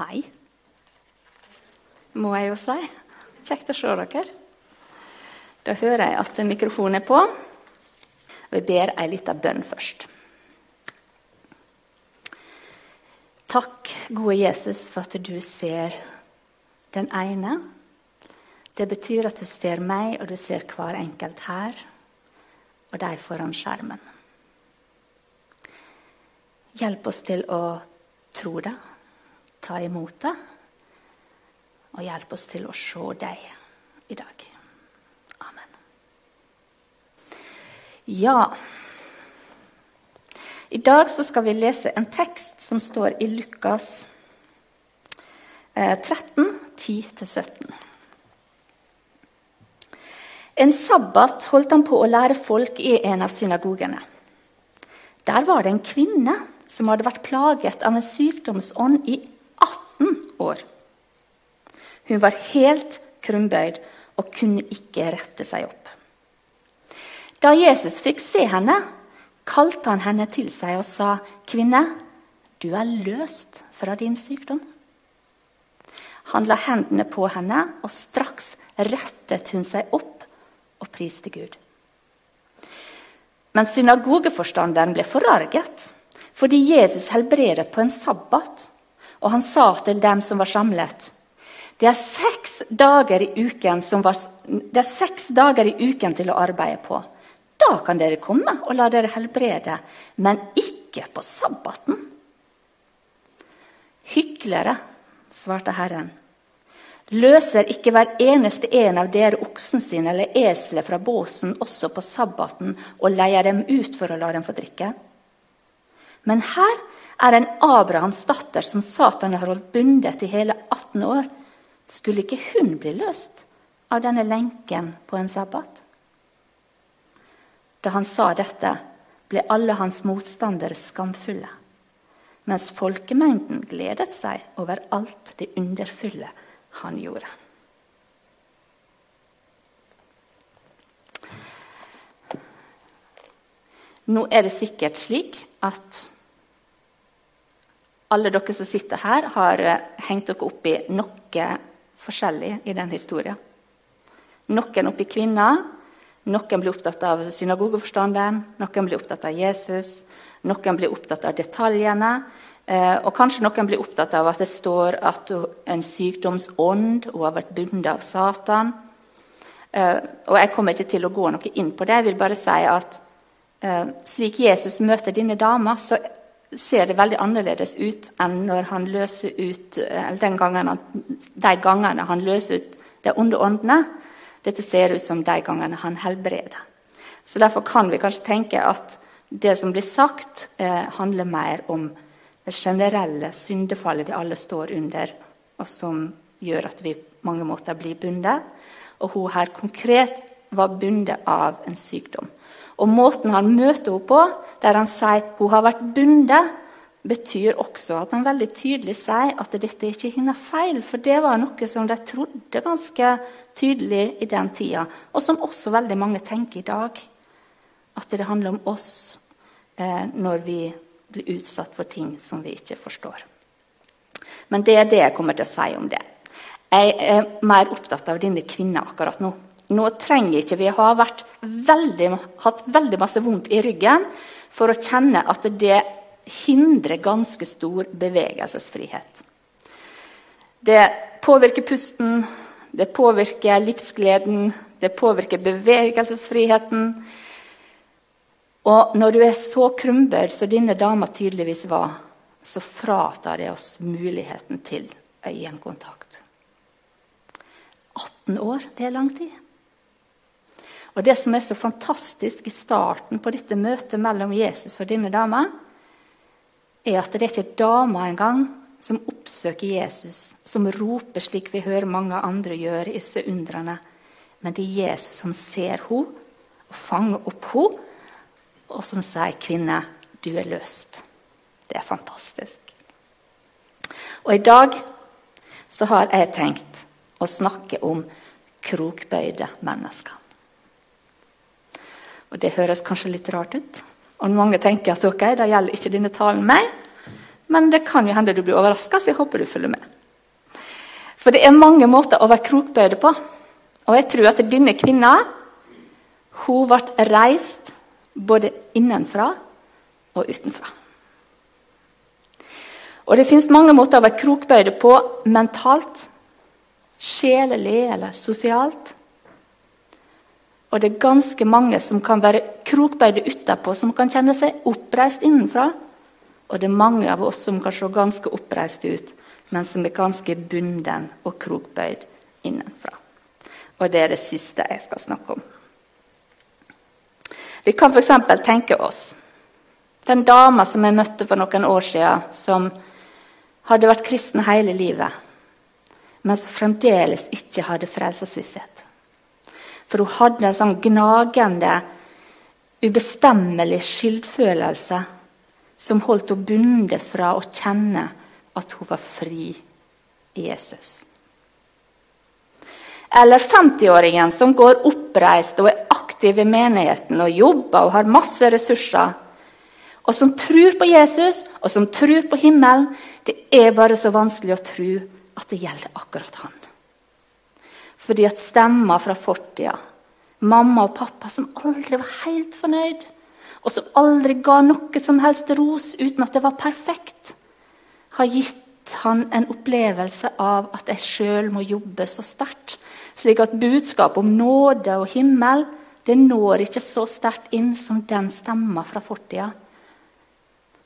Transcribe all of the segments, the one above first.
Hei, må jeg jo si. Kjekt å se dere. Da hører jeg at mikrofonen er på. Vi ber ei lita bønn først. Takk, gode Jesus, for at du ser den ene. Det betyr at du ser meg, og du ser hver enkelt her, og de foran skjermen. Hjelp oss til å tro det, ta imot det, og hjelp oss til å se deg i dag. Amen. Ja I dag skal vi lese en tekst som står i Lukas 13, 10-17. En sabbat holdt han på å lære folk i en av synagogene. Der var det en kvinne som hadde vært plaget av en sykdomsånd i 18 år. Hun var helt krumbøyd og kunne ikke rette seg opp. Da Jesus fikk se henne, kalte han henne til seg og sa, 'Kvinne, du er løst fra din sykdom.' Han la hendene på henne, og straks rettet hun seg opp og priste Gud. Men synagogeforstanderen ble forarget fordi Jesus helbredet på en sabbat. Og han sa til dem som var samlet, det er var, det er seks dager i uken til å arbeide på. Da kan dere komme og la dere helbrede, men ikke på sabbaten. Hyklere, svarte Herren. Løser ikke hver eneste en av dere oksen sin eller eselet fra båsen også på sabbaten og leier dem ut for å la dem få drikke? Men her er en Abrahams datter som Satan har holdt bundet i hele 18 år. Skulle ikke hun bli løst av denne lenken på en sabbat? Da han sa dette, ble alle hans motstandere skamfulle, mens folkemengden gledet seg over alt det underfulle han gjorde. Nå er det sikkert slik at alle dere som sitter her, har eh, hengt dere opp i noe forskjellig i den historien. Noen opp i kvinner, noen blir opptatt av synagogeforstanderen, noen blir opptatt av Jesus, noen blir opptatt av detaljene. Eh, og kanskje noen blir opptatt av at det står at en sykdomsånd hun har vært bundet av Satan. Eh, og Jeg kommer ikke til å gå noe inn på det. Jeg vil bare si at slik Jesus møter denne dama, så ser det veldig annerledes ut enn når han løser ut, eller gangene, de gangene han løser ut de onde åndene. Dette ser ut som de gangene han helbreder. Så Derfor kan vi kanskje tenke at det som blir sagt, eh, handler mer om det generelle syndefallet vi alle står under, og som gjør at vi på mange måter blir bundet. Og hun her konkret var bundet av en sykdom. Og måten han møter henne på, der han sier hun har vært bundet, betyr også at han veldig tydelig sier at dette ikke er hennes feil. For det var noe som de trodde ganske tydelig i den tida, og som også veldig mange tenker i dag. At det handler om oss eh, når vi blir utsatt for ting som vi ikke forstår. Men det er det jeg kommer til å si om det. Jeg er mer opptatt av denne kvinna akkurat nå. Nå trenger ikke vi ha veldig, hatt veldig masse vondt i ryggen for å kjenne at det hindrer ganske stor bevegelsesfrihet. Det påvirker pusten, det påvirker livsgleden, det påvirker bevegelsesfriheten. Og når du er så krumbøyd som denne dama tydeligvis var, så fratar det oss muligheten til øyekontakt. 18 år, det er lang tid. Og Det som er så fantastisk i starten på dette møtet mellom Jesus og denne dama, er at det er ikke dama engang som oppsøker Jesus, som roper slik vi hører mange andre gjøre i disse undrene. Men det er Jesus som ser henne og fanger opp henne, og som sier, 'Kvinne, du er løst'. Det er fantastisk. Og i dag så har jeg tenkt å snakke om krokbøyde mennesker. Og Det høres kanskje litt rart ut. Og mange tenker at ok, da gjelder ikke denne talen meg. Men det kan jo hende du blir overraska, så jeg håper du følger med. For det er mange måter å være krokbøyde på. Og jeg tror at denne kvinna hun ble reist både innenfra og utenfra. Og det fins mange måter å være krokbøyde på mentalt, sjelelig eller sosialt. Og det er ganske mange som kan være krokbøyde utapå, som kan kjenne seg oppreist innenfra. Og det er mange av oss som kan se ganske oppreist ut, men som er ganske bunden og krokbøyd innenfra. Og det er det siste jeg skal snakke om. Vi kan f.eks. tenke oss den dama som jeg møtte for noen år siden, som hadde vært kristen hele livet, men som fremdeles ikke hadde frelsesvisshet. For hun hadde en sånn gnagende, ubestemmelig skyldfølelse som holdt henne bundet fra å kjenne at hun var fri i Jesus. Eller 50-åringen som går oppreist og er aktiv i menigheten og jobber og har masse ressurser, og som tror på Jesus og som tror på himmelen. Det er bare så vanskelig å tro at det gjelder akkurat han. Fordi at stemmer fra fortida, mamma og pappa som aldri var helt fornøyd, og som aldri ga noe som helst ros uten at det var perfekt, har gitt han en opplevelse av at jeg sjøl må jobbe så sterkt, slik at budskapet om nåde og himmel det når ikke så sterkt inn som den stemma fra fortida.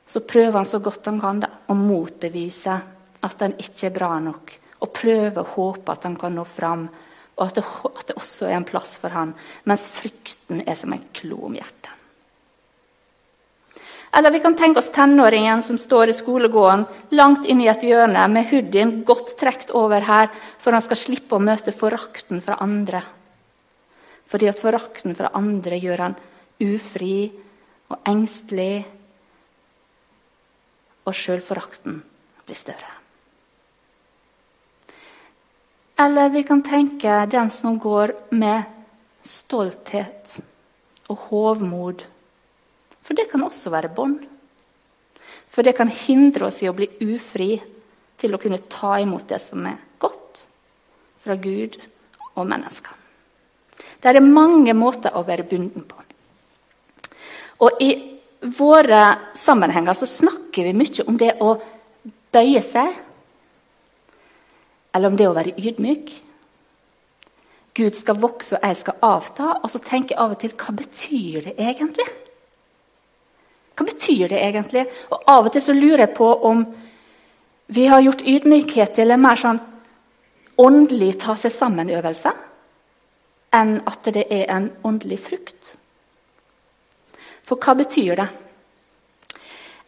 Så prøver han så godt han kan da, å motbevise at han ikke er bra nok, og prøver å håpe at han kan nå fram, og at det, at det også er en plass for han, mens frykten er som en klo om hjertet. Eller vi kan tenke oss tenåringen som står i skolegården langt inn i et hjørne med hoodien godt trukket over her, for han skal slippe å møte forakten fra andre. Fordi at forakten fra andre gjør han ufri og engstelig, og sjølforakten blir større. Eller vi kan tenke den som går med stolthet og hovmod. For det kan også være bånd. For det kan hindre oss i å bli ufri til å kunne ta imot det som er godt fra Gud og mennesker. Det er mange måter å være bunden på. Og i våre sammenhenger så snakker vi mye om det å bøye seg eller om det å være ydmyk. Gud skal vokse, og jeg skal avta. Og så tenker jeg av og til hva betyr det egentlig? Hva betyr det egentlig? Og Av og til så lurer jeg på om vi har gjort ydmykhet til en mer sånn åndelig ta seg sammen-øvelse enn at det er en åndelig frukt. For hva betyr det?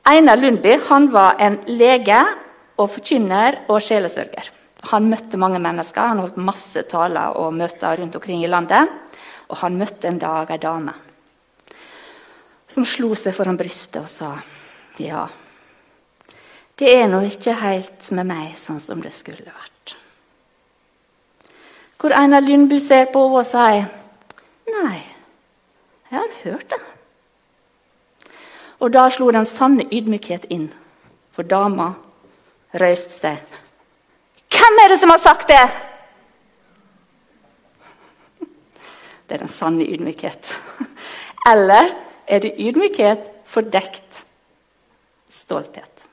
Einar Lundby han var en lege og forkynner og sjelesørger. Han møtte mange mennesker, han holdt masse taler og møter rundt omkring i landet. Og han møtte en dag ei dame som slo seg foran brystet og sa ja, det er nå ikke helt med meg sånn som det skulle vært. Hvor Einar Lundbu ser på henne og sier nei, jeg har hørt det. Og da slo den sanne ydmykhet inn, for dama røyste seg hvem er det som har sagt det? Det er den sanne ydmykhet. Eller er det ydmykhet fordekt stolthet?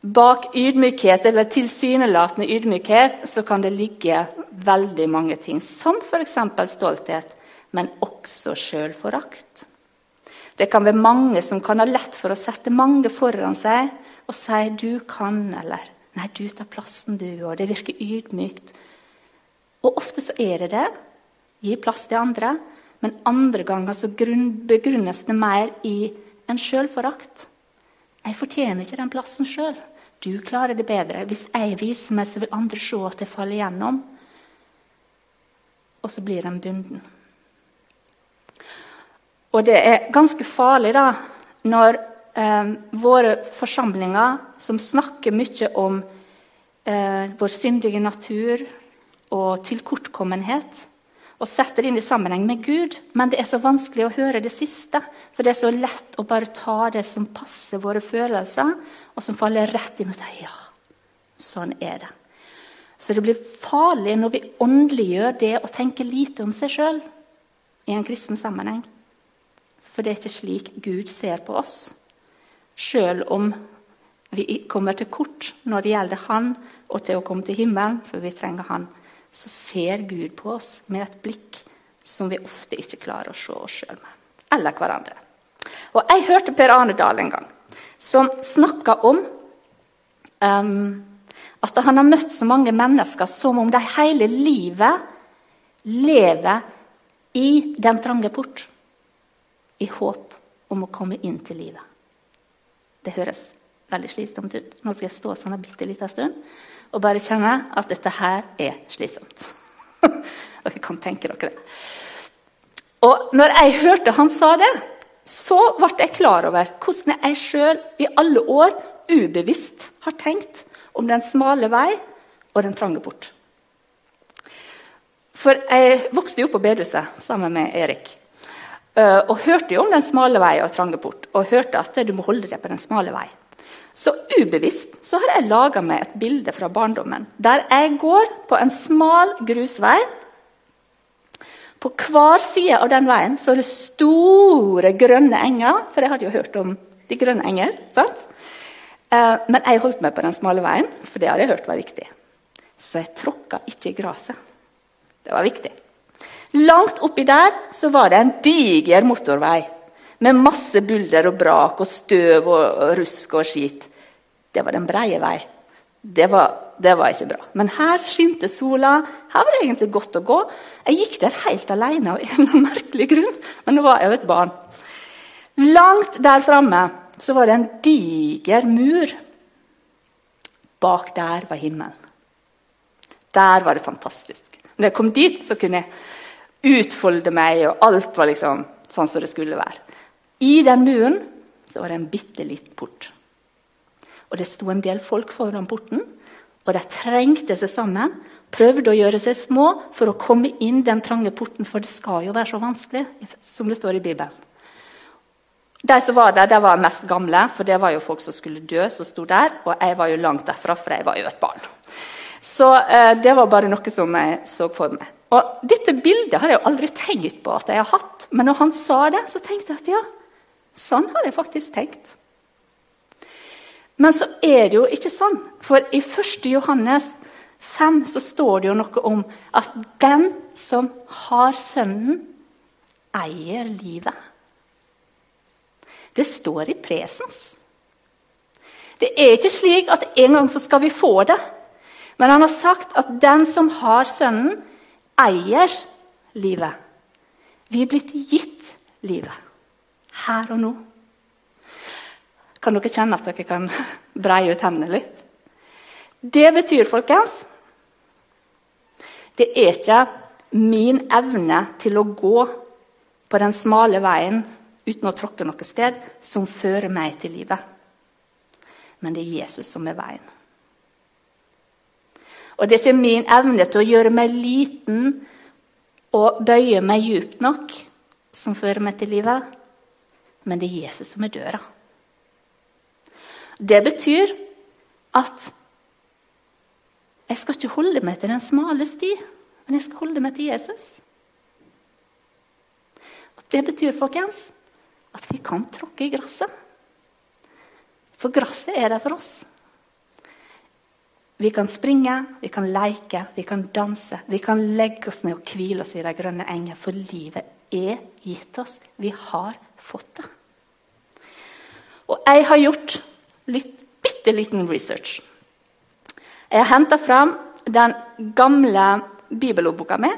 Bak ydmykhet eller tilsynelatende ydmykhet så kan det ligge veldig mange ting, som f.eks. stolthet, men også sjølforakt. Det kan være mange som kan ha lett for å sette mange foran seg og sier 'du kan', eller Nei, du tar plassen, du, og det virker ydmykt. Og ofte så er det det. Gi plass til andre. Men andre ganger så begrunnes det mer i en sjølforakt. Jeg fortjener ikke den plassen sjøl. Du klarer det bedre. Hvis jeg viser meg, så vil andre se at jeg faller igjennom. Og så blir en bunden. Og det er ganske farlig da, når eh, våre forsamlinger som snakker mye om eh, vår syndige natur og tilkortkommenhet, og setter det inn i sammenheng med Gud, men det er så vanskelig å høre det siste. For det er så lett å bare ta det som passer våre følelser, og som faller rett inn og sier ja, sånn er det. Så det blir farlig når vi åndeliggjør det å tenke lite om seg sjøl i en kristen sammenheng. For det er ikke slik Gud ser på oss. Sjøl om vi kommer til kort når det gjelder Han og til å komme til himmelen, for vi trenger Han så ser Gud på oss med et blikk som vi ofte ikke klarer å se oss sjøl med. Eller hverandre. Og Jeg hørte Per Arne Dahl en gang som snakka om um, at han har møtt så mange mennesker som om de hele livet lever i den trange port. I håp om å komme inn til livet. Det høres veldig slitsomt ut. Nå skal jeg stå sånn en bitte liten stund og bare kjenne at dette her er slitsomt. dere kan tenke dere det. Og når jeg hørte han sa det, så ble jeg klar over hvordan jeg sjøl i alle år ubevisst har tenkt om den smale vei og den trange port. For jeg vokste jo opp på bedehuset sammen med Erik. Eh, og hørte jo om den smale vei og trange port, og hørte at du må holde deg på den smale vei. Så ubevisst så har jeg laga meg et bilde fra barndommen der jeg går på en smal grusvei. På hver side av den veien så er det store, grønne enger. For jeg hadde jo hørt om de grønne enger. sant? Eh, men jeg holdt meg på den smale veien, for det hadde jeg hørt var viktig. Så jeg tråkka ikke i gresset. Det var viktig. Langt oppi der så var det en diger motorvei med masse bulder og brak og støv og rusk og skit. Det var den breie vei. Det var, det var, ikke bra. Men her skinte sola. Her var det egentlig godt å gå. Jeg gikk der helt alene av en merkelig grunn, men nå var jeg jo et barn. Langt der framme så var det en diger mur. Bak der var himmelen. Der var det fantastisk. Når jeg kom dit, så kunne jeg utfolde meg, og alt var liksom sånn som det skulle være. I den muren så var det en bitte liten port. Og Det sto en del folk foran porten, og de trengte seg sammen. Prøvde å gjøre seg små for å komme inn den trange porten, for det skal jo være så vanskelig, som det står i Bibelen. De som var der, de var mest gamle, for det var jo folk som skulle dø, som sto der. Og jeg var jo langt derfra, for jeg var jo et barn. Så eh, det var bare noe som jeg så for meg. Og Dette bildet har jeg jo aldri tenkt på at jeg har hatt, men når han sa det, så tenkte jeg at ja, Sånn har jeg faktisk tenkt. Men så er det jo ikke sånn. For i 1. Johannes 5 så står det jo noe om at den som har Sønnen, eier livet. Det står i presens. Det er ikke slik at en gang så skal vi få det. Men han har sagt at den som har Sønnen, eier livet. Vi er blitt gitt livet her og nå. Kan dere kjenne at dere kan breie ut hendene litt? Det betyr, folkens Det er ikke min evne til å gå på den smale veien uten å tråkke noe sted, som fører meg til livet. Men det er Jesus som er veien. Og det er ikke min evne til å gjøre meg liten og bøye meg djupt nok som fører meg til livet men det er Jesus som er døra. Det betyr at jeg skal ikke holde meg til den smale sti, men jeg skal holde meg til Jesus. Og det betyr, folkens, at vi kan tråkke i gresset. For gresset er der for oss. Vi kan springe, vi kan leke, vi kan danse. Vi kan legge oss ned og hvile oss i de grønne enger, for livet er gitt oss. Vi har fått det. Og jeg har gjort litt, bitte liten research. Jeg har henta fram den gamle bibelordboka mi.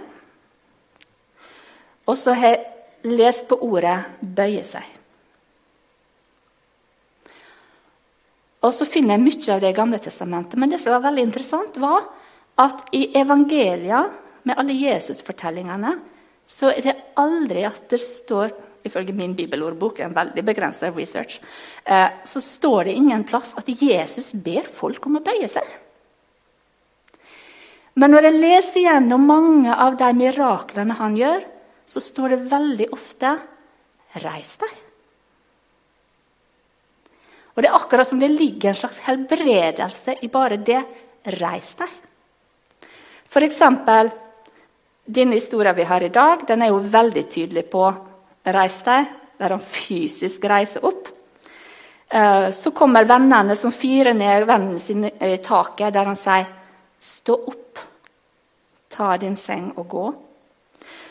Og så har jeg lest på ordet 'bøye seg'. Og så finner jeg mye av det i Gamle testamentet. Men det som var veldig interessant, var at i evangelia, med alle Jesus-fortellingene, så er det aldri at det står ifølge min bibelordbok, en veldig begrenset research, eh, så står det ingen plass at Jesus ber folk om å bøye seg. Men når jeg leser gjennom mange av de miraklene han gjør, så står det veldig ofte 'reis deg'. Og Det er akkurat som det ligger en slags helbredelse i bare det 'reis deg'. For eksempel, denne historien vi har i dag, den er jo veldig tydelig på 'reis deg', der han fysisk reiser opp. Eh, så kommer vennene som firer ned vennen sin i taket, der han sier 'stå opp, ta din seng og gå'.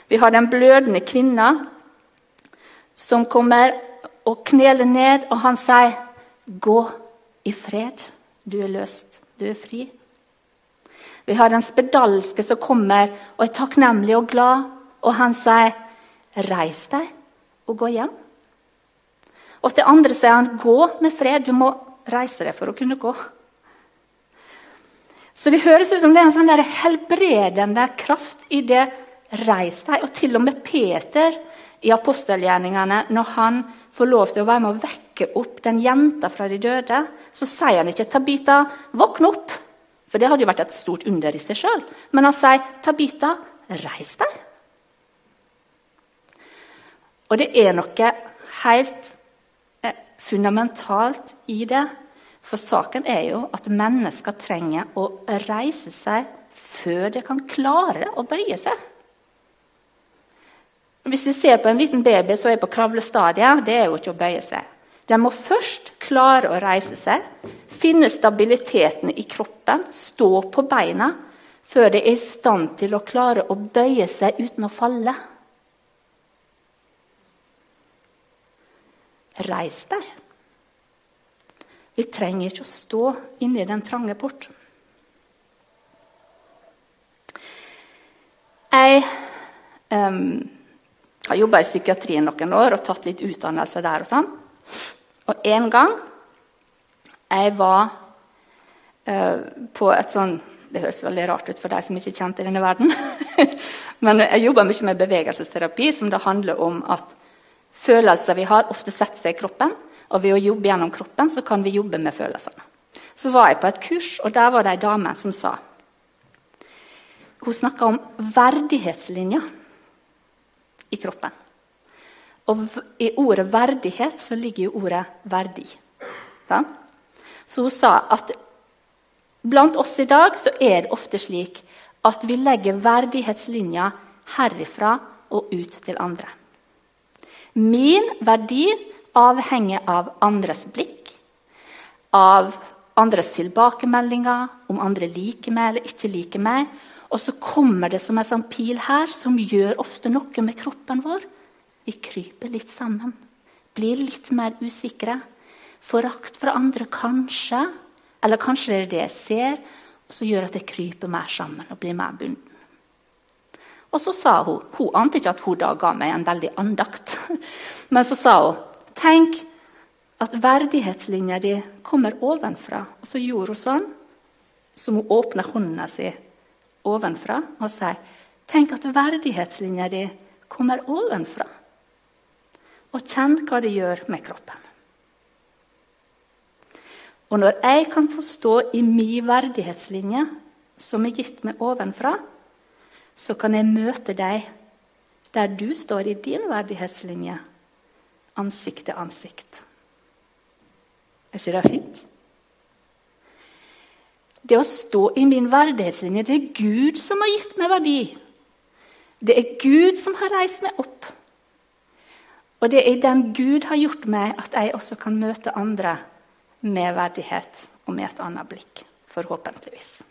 Vi har den blødende kvinna som kommer og kneler ned, og han sier, 'Gå i fred. Du er løst. Du er fri.' Vi har den spedalske som kommer og er takknemlig og glad, og han sier, 'Reis deg og gå hjem.' Og til andre sier han, 'Gå med fred. Du må reise deg for å kunne gå.' Så det høres ut som det er en sånn der helbredende kraft i det Reis deg. Og til og med Peter i apostelgjerningene, når han får lov til å være med å vekke opp den jenta fra de døde, så sier han ikke 'Tabita, våkne opp'. For det hadde jo vært et stort under i seg sjøl. Men han sier 'Tabita, reis deg'. Og det er noe helt eh, fundamentalt i det. For saken er jo at mennesker trenger å reise seg før de kan klare å bøye seg. Hvis vi ser på en liten baby som er på kravlestadiet, det er jo ikke å bøye seg. Den må først klare å reise seg, finne stabiliteten i kroppen, stå på beina, før de er i stand til å klare å bøye seg uten å falle. Reis deg. Vi trenger ikke å stå inne i den trange port. Jeg um, har jobba i psykiatrien noen år og tatt litt utdannelse der. Og sånn. Og en gang jeg var uh, på et sånn Det høres veldig rart ut for de som ikke er kjent i denne verden. Men jeg jobber mye med bevegelsesterapi, som det handler om at følelser vi har, ofte setter seg i kroppen. Og ved å jobbe gjennom kroppen så kan vi jobbe med følelsene. Så var jeg på et kurs, og der var det ei dame som sa Hun snakka om verdighetslinja i kroppen. Og i ordet verdighet så ligger jo ordet verdi. Ja? Så hun sa at blant oss i dag så er det ofte slik at vi legger verdighetslinja herifra og ut til andre. Min verdi avhenger av andres blikk, av andres tilbakemeldinger, om andre liker meg eller ikke liker meg, og så kommer det som en sånn pil her, som gjør ofte noe med kroppen vår. Vi kryper litt sammen. Blir litt mer usikre. Forakt fra andre, kanskje. Eller kanskje det er det jeg ser, så gjør at jeg kryper mer sammen og blir mer bunden. Og så sa hun Hun ante ikke at hun da ga meg en veldig andakt. Men så sa hun Tenk at verdighetslinja di kommer ovenfra. Og så gjorde hun sånn, som hun åpna hånda si ovenfra og sier Tenk at verdighetslinja di kommer ovenfra. Og kjenn hva det gjør med kroppen. Og når jeg kan forstå i min verdighetslinje, som er gitt meg ovenfra, så kan jeg møte deg der du står i din verdighetslinje, ansikt til ansikt. Er ikke det fint? Det å stå i min verdighetslinje, det er Gud som har gitt meg verdi. Det er Gud som har reist meg opp. Og det er den Gud har gjort meg, at jeg også kan møte andre med verdighet og med et annet blikk. Forhåpentligvis.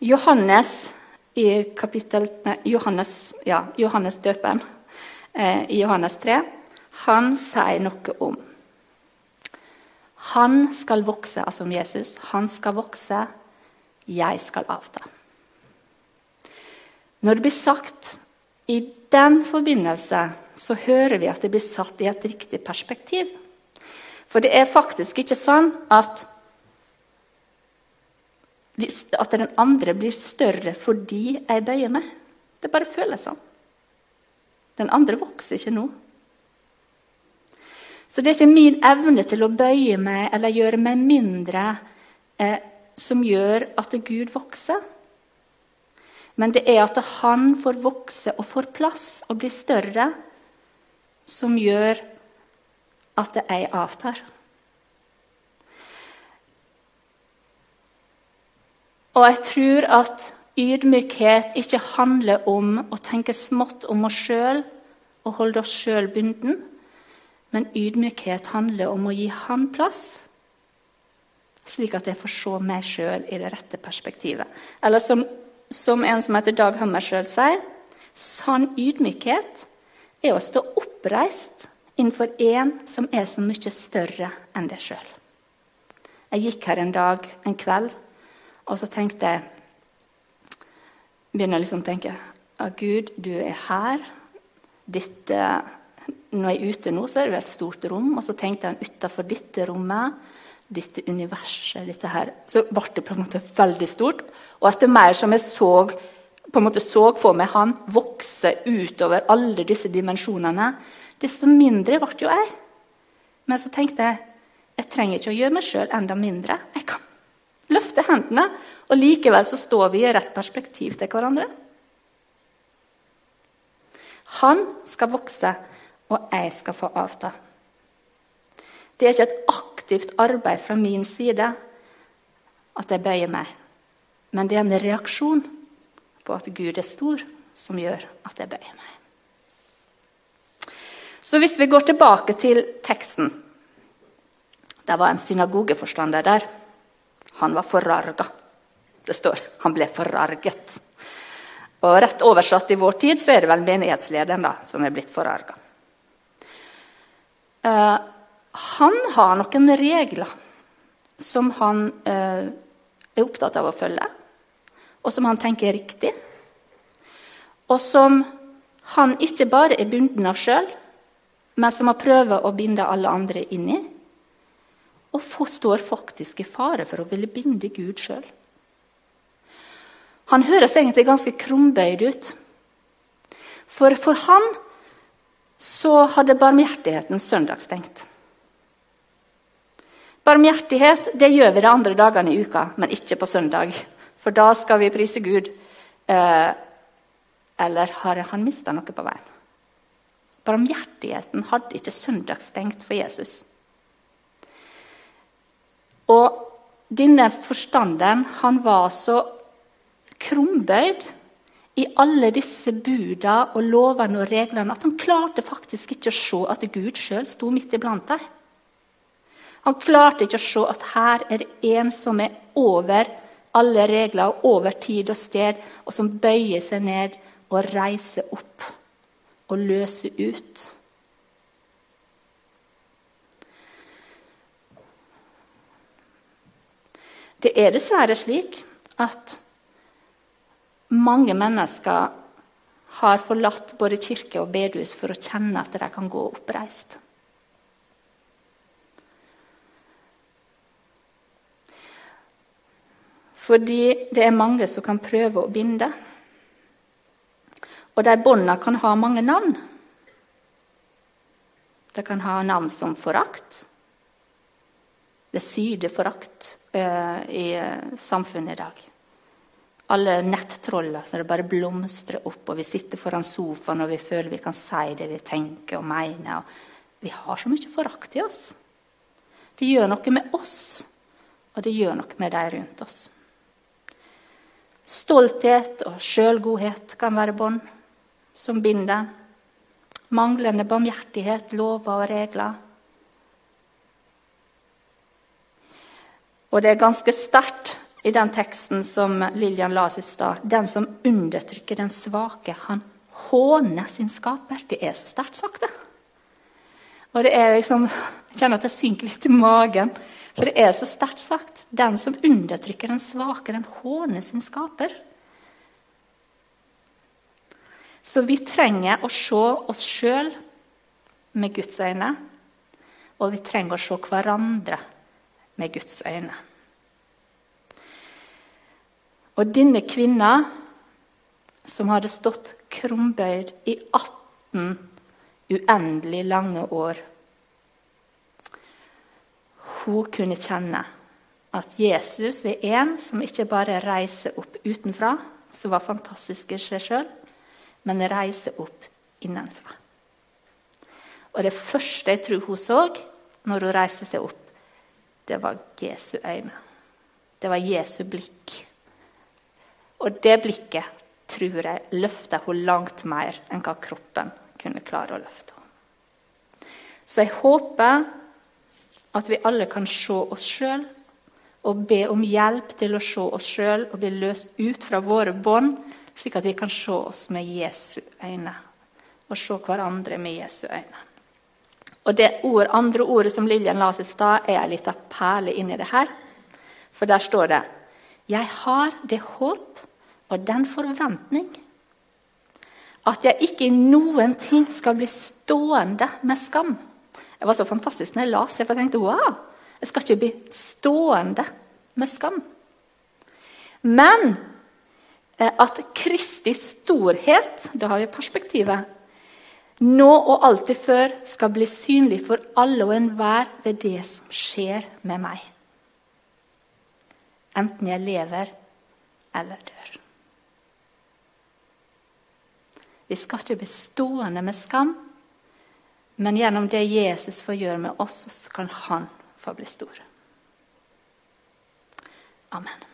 Johannes i kapittel, Johannes, ja, Johannes døpen eh, i Johannes 3, han sier noe om han skal vokse, altså om Jesus. Han skal vokse, jeg skal avta. Når det blir sagt i den forbindelse, så hører vi at det blir satt i et riktig perspektiv. For det er faktisk ikke sånn at, at den andre blir større fordi jeg bøyer meg. Det bare føles sånn. Den andre vokser ikke nå. Så det er ikke min evne til å bøye meg eller gjøre meg mindre eh, som gjør at Gud vokser. Men det er at han får vokse og får plass og blir større, som gjør at jeg avtar. Og jeg tror at ydmykhet ikke handler om å tenke smått om oss sjøl og holde oss sjøl bunden, men ydmykhet handler om å gi Han plass, slik at jeg får se meg sjøl i det rette perspektivet. Eller som, som en som heter Dag Hammarskjöld sier, sann ydmykhet er å stå oppreist innenfor en som er så mye større enn deg sjøl. Jeg gikk her en dag, en kveld, og så tenkte jeg Begynner liksom å tenke at Gud, du er her. Dette, når jeg er ute nå, så er det et stort rom. Og så tenkte jeg utafor dette rommet, dette universet, dette her Så ble det på en måte veldig stort. Og etter mer som jeg så på en måte så for meg han vokse utover alle disse dimensjonene, desto mindre ble jo jeg. Men så tenkte jeg jeg trenger ikke å gjøre meg sjøl enda mindre. Jeg kan løfte hendene, og likevel så står vi i rett perspektiv til hverandre. Han skal vokse, og jeg skal få avta. Det er ikke et aktivt arbeid fra min side at jeg bøyer meg, men det er en reaksjon på at Gud er stor, som gjør at jeg bøyer meg. Så hvis vi går tilbake til teksten Det var en synagogeforstander der. Han var forarga. Det står han ble forarget. Og Rett oversatt i vår tid så er det vel menighetslederen da, som er blitt forarga. Uh, han har noen regler som han eh, er opptatt av å følge, og som han tenker er riktig. Og som han ikke bare er bunden av sjøl, men som han prøver å binde alle andre inn i. Og står faktisk i fare for å ville binde Gud sjøl. Han høres egentlig ganske krumbøyd ut. For for han så hadde barmhjertigheten søndagsstengt. Barmhjertighet det gjør vi de andre dagene i uka, men ikke på søndag. For da skal vi prise Gud. Eh, eller har han mista noe på veien? Barmhjertigheten hadde ikke søndag stengt for Jesus. Og denne forstanden, han var så krumbøyd i alle disse buda og lovene og reglene at han klarte faktisk ikke å se at Gud sjøl sto midt iblant dem. Han klarte ikke å se at her er det en som er over alle regler og over tid og sted, og som bøyer seg ned og reiser opp og løser ut. Det er dessverre slik at mange mennesker har forlatt både kirke og bedehus for å kjenne at de kan gå oppreist. Fordi det er mange som kan prøve å binde. Og de båndene kan ha mange navn. De kan ha navn som forakt. Det syder forakt uh, i uh, samfunnet i dag alle nettroller som det bare blomstrer opp, og vi sitter foran sofaen og vi føler vi kan si det vi tenker og mener. Vi har så mye forakt i oss. Det gjør noe med oss, og det gjør noe med de rundt oss. Stolthet og sjølgodhet kan være bånd som binder. Manglende barmhjertighet, lover og regler. Og det er ganske sterkt i den teksten som Lillian la i stad. Den som undertrykker den svake, han håner sin skaper. Det er så sterkt sagt, det. Og det er liksom, Jeg kjenner at det synker litt i magen. For det er så sterkt sagt. Den som undertrykker den svake, den håner sin skaper. Så vi trenger å se oss sjøl med Guds øyne. Og vi trenger å se hverandre med Guds øyne. Og denne kvinna, som hadde stått krumbøyd i 18 uendelig lange år Hun kunne kjenne at Jesus er en som ikke bare reiser opp utenfra, som var fantastisk i seg sjøl, men reiser opp innenfra. Og det første jeg tror hun så når hun reiste seg opp, det var Jesu øyne. Det var Jesu blikk. Og det blikket tror jeg løfta hun langt mer enn hva kroppen kunne klare å løfte. Så jeg håper at vi alle kan se oss sjøl og be om hjelp til å se oss sjøl og bli løst ut fra våre bånd, slik at vi kan se oss med Jesu øyne og se hverandre med Jesu øyne. Og Det ord, andre ordet som Lillian la seg i stad, er ei lita perle inni det her. For der står det Jeg har det håp og den forventning at jeg ikke i noen ting skal bli stående med skam. Det var så fantastisk når jeg la det, for jeg tenkte wow, jeg skal ikke bli stående med skam. Men eh, at Kristi storhet, da har vi perspektivet, nå og alltid før skal bli synlig for alle og enhver ved det som skjer med meg. Enten jeg lever eller dør. Vi skal ikke bli stående med skam, men gjennom det Jesus får gjøre med oss, så kan han få bli stor. Amen.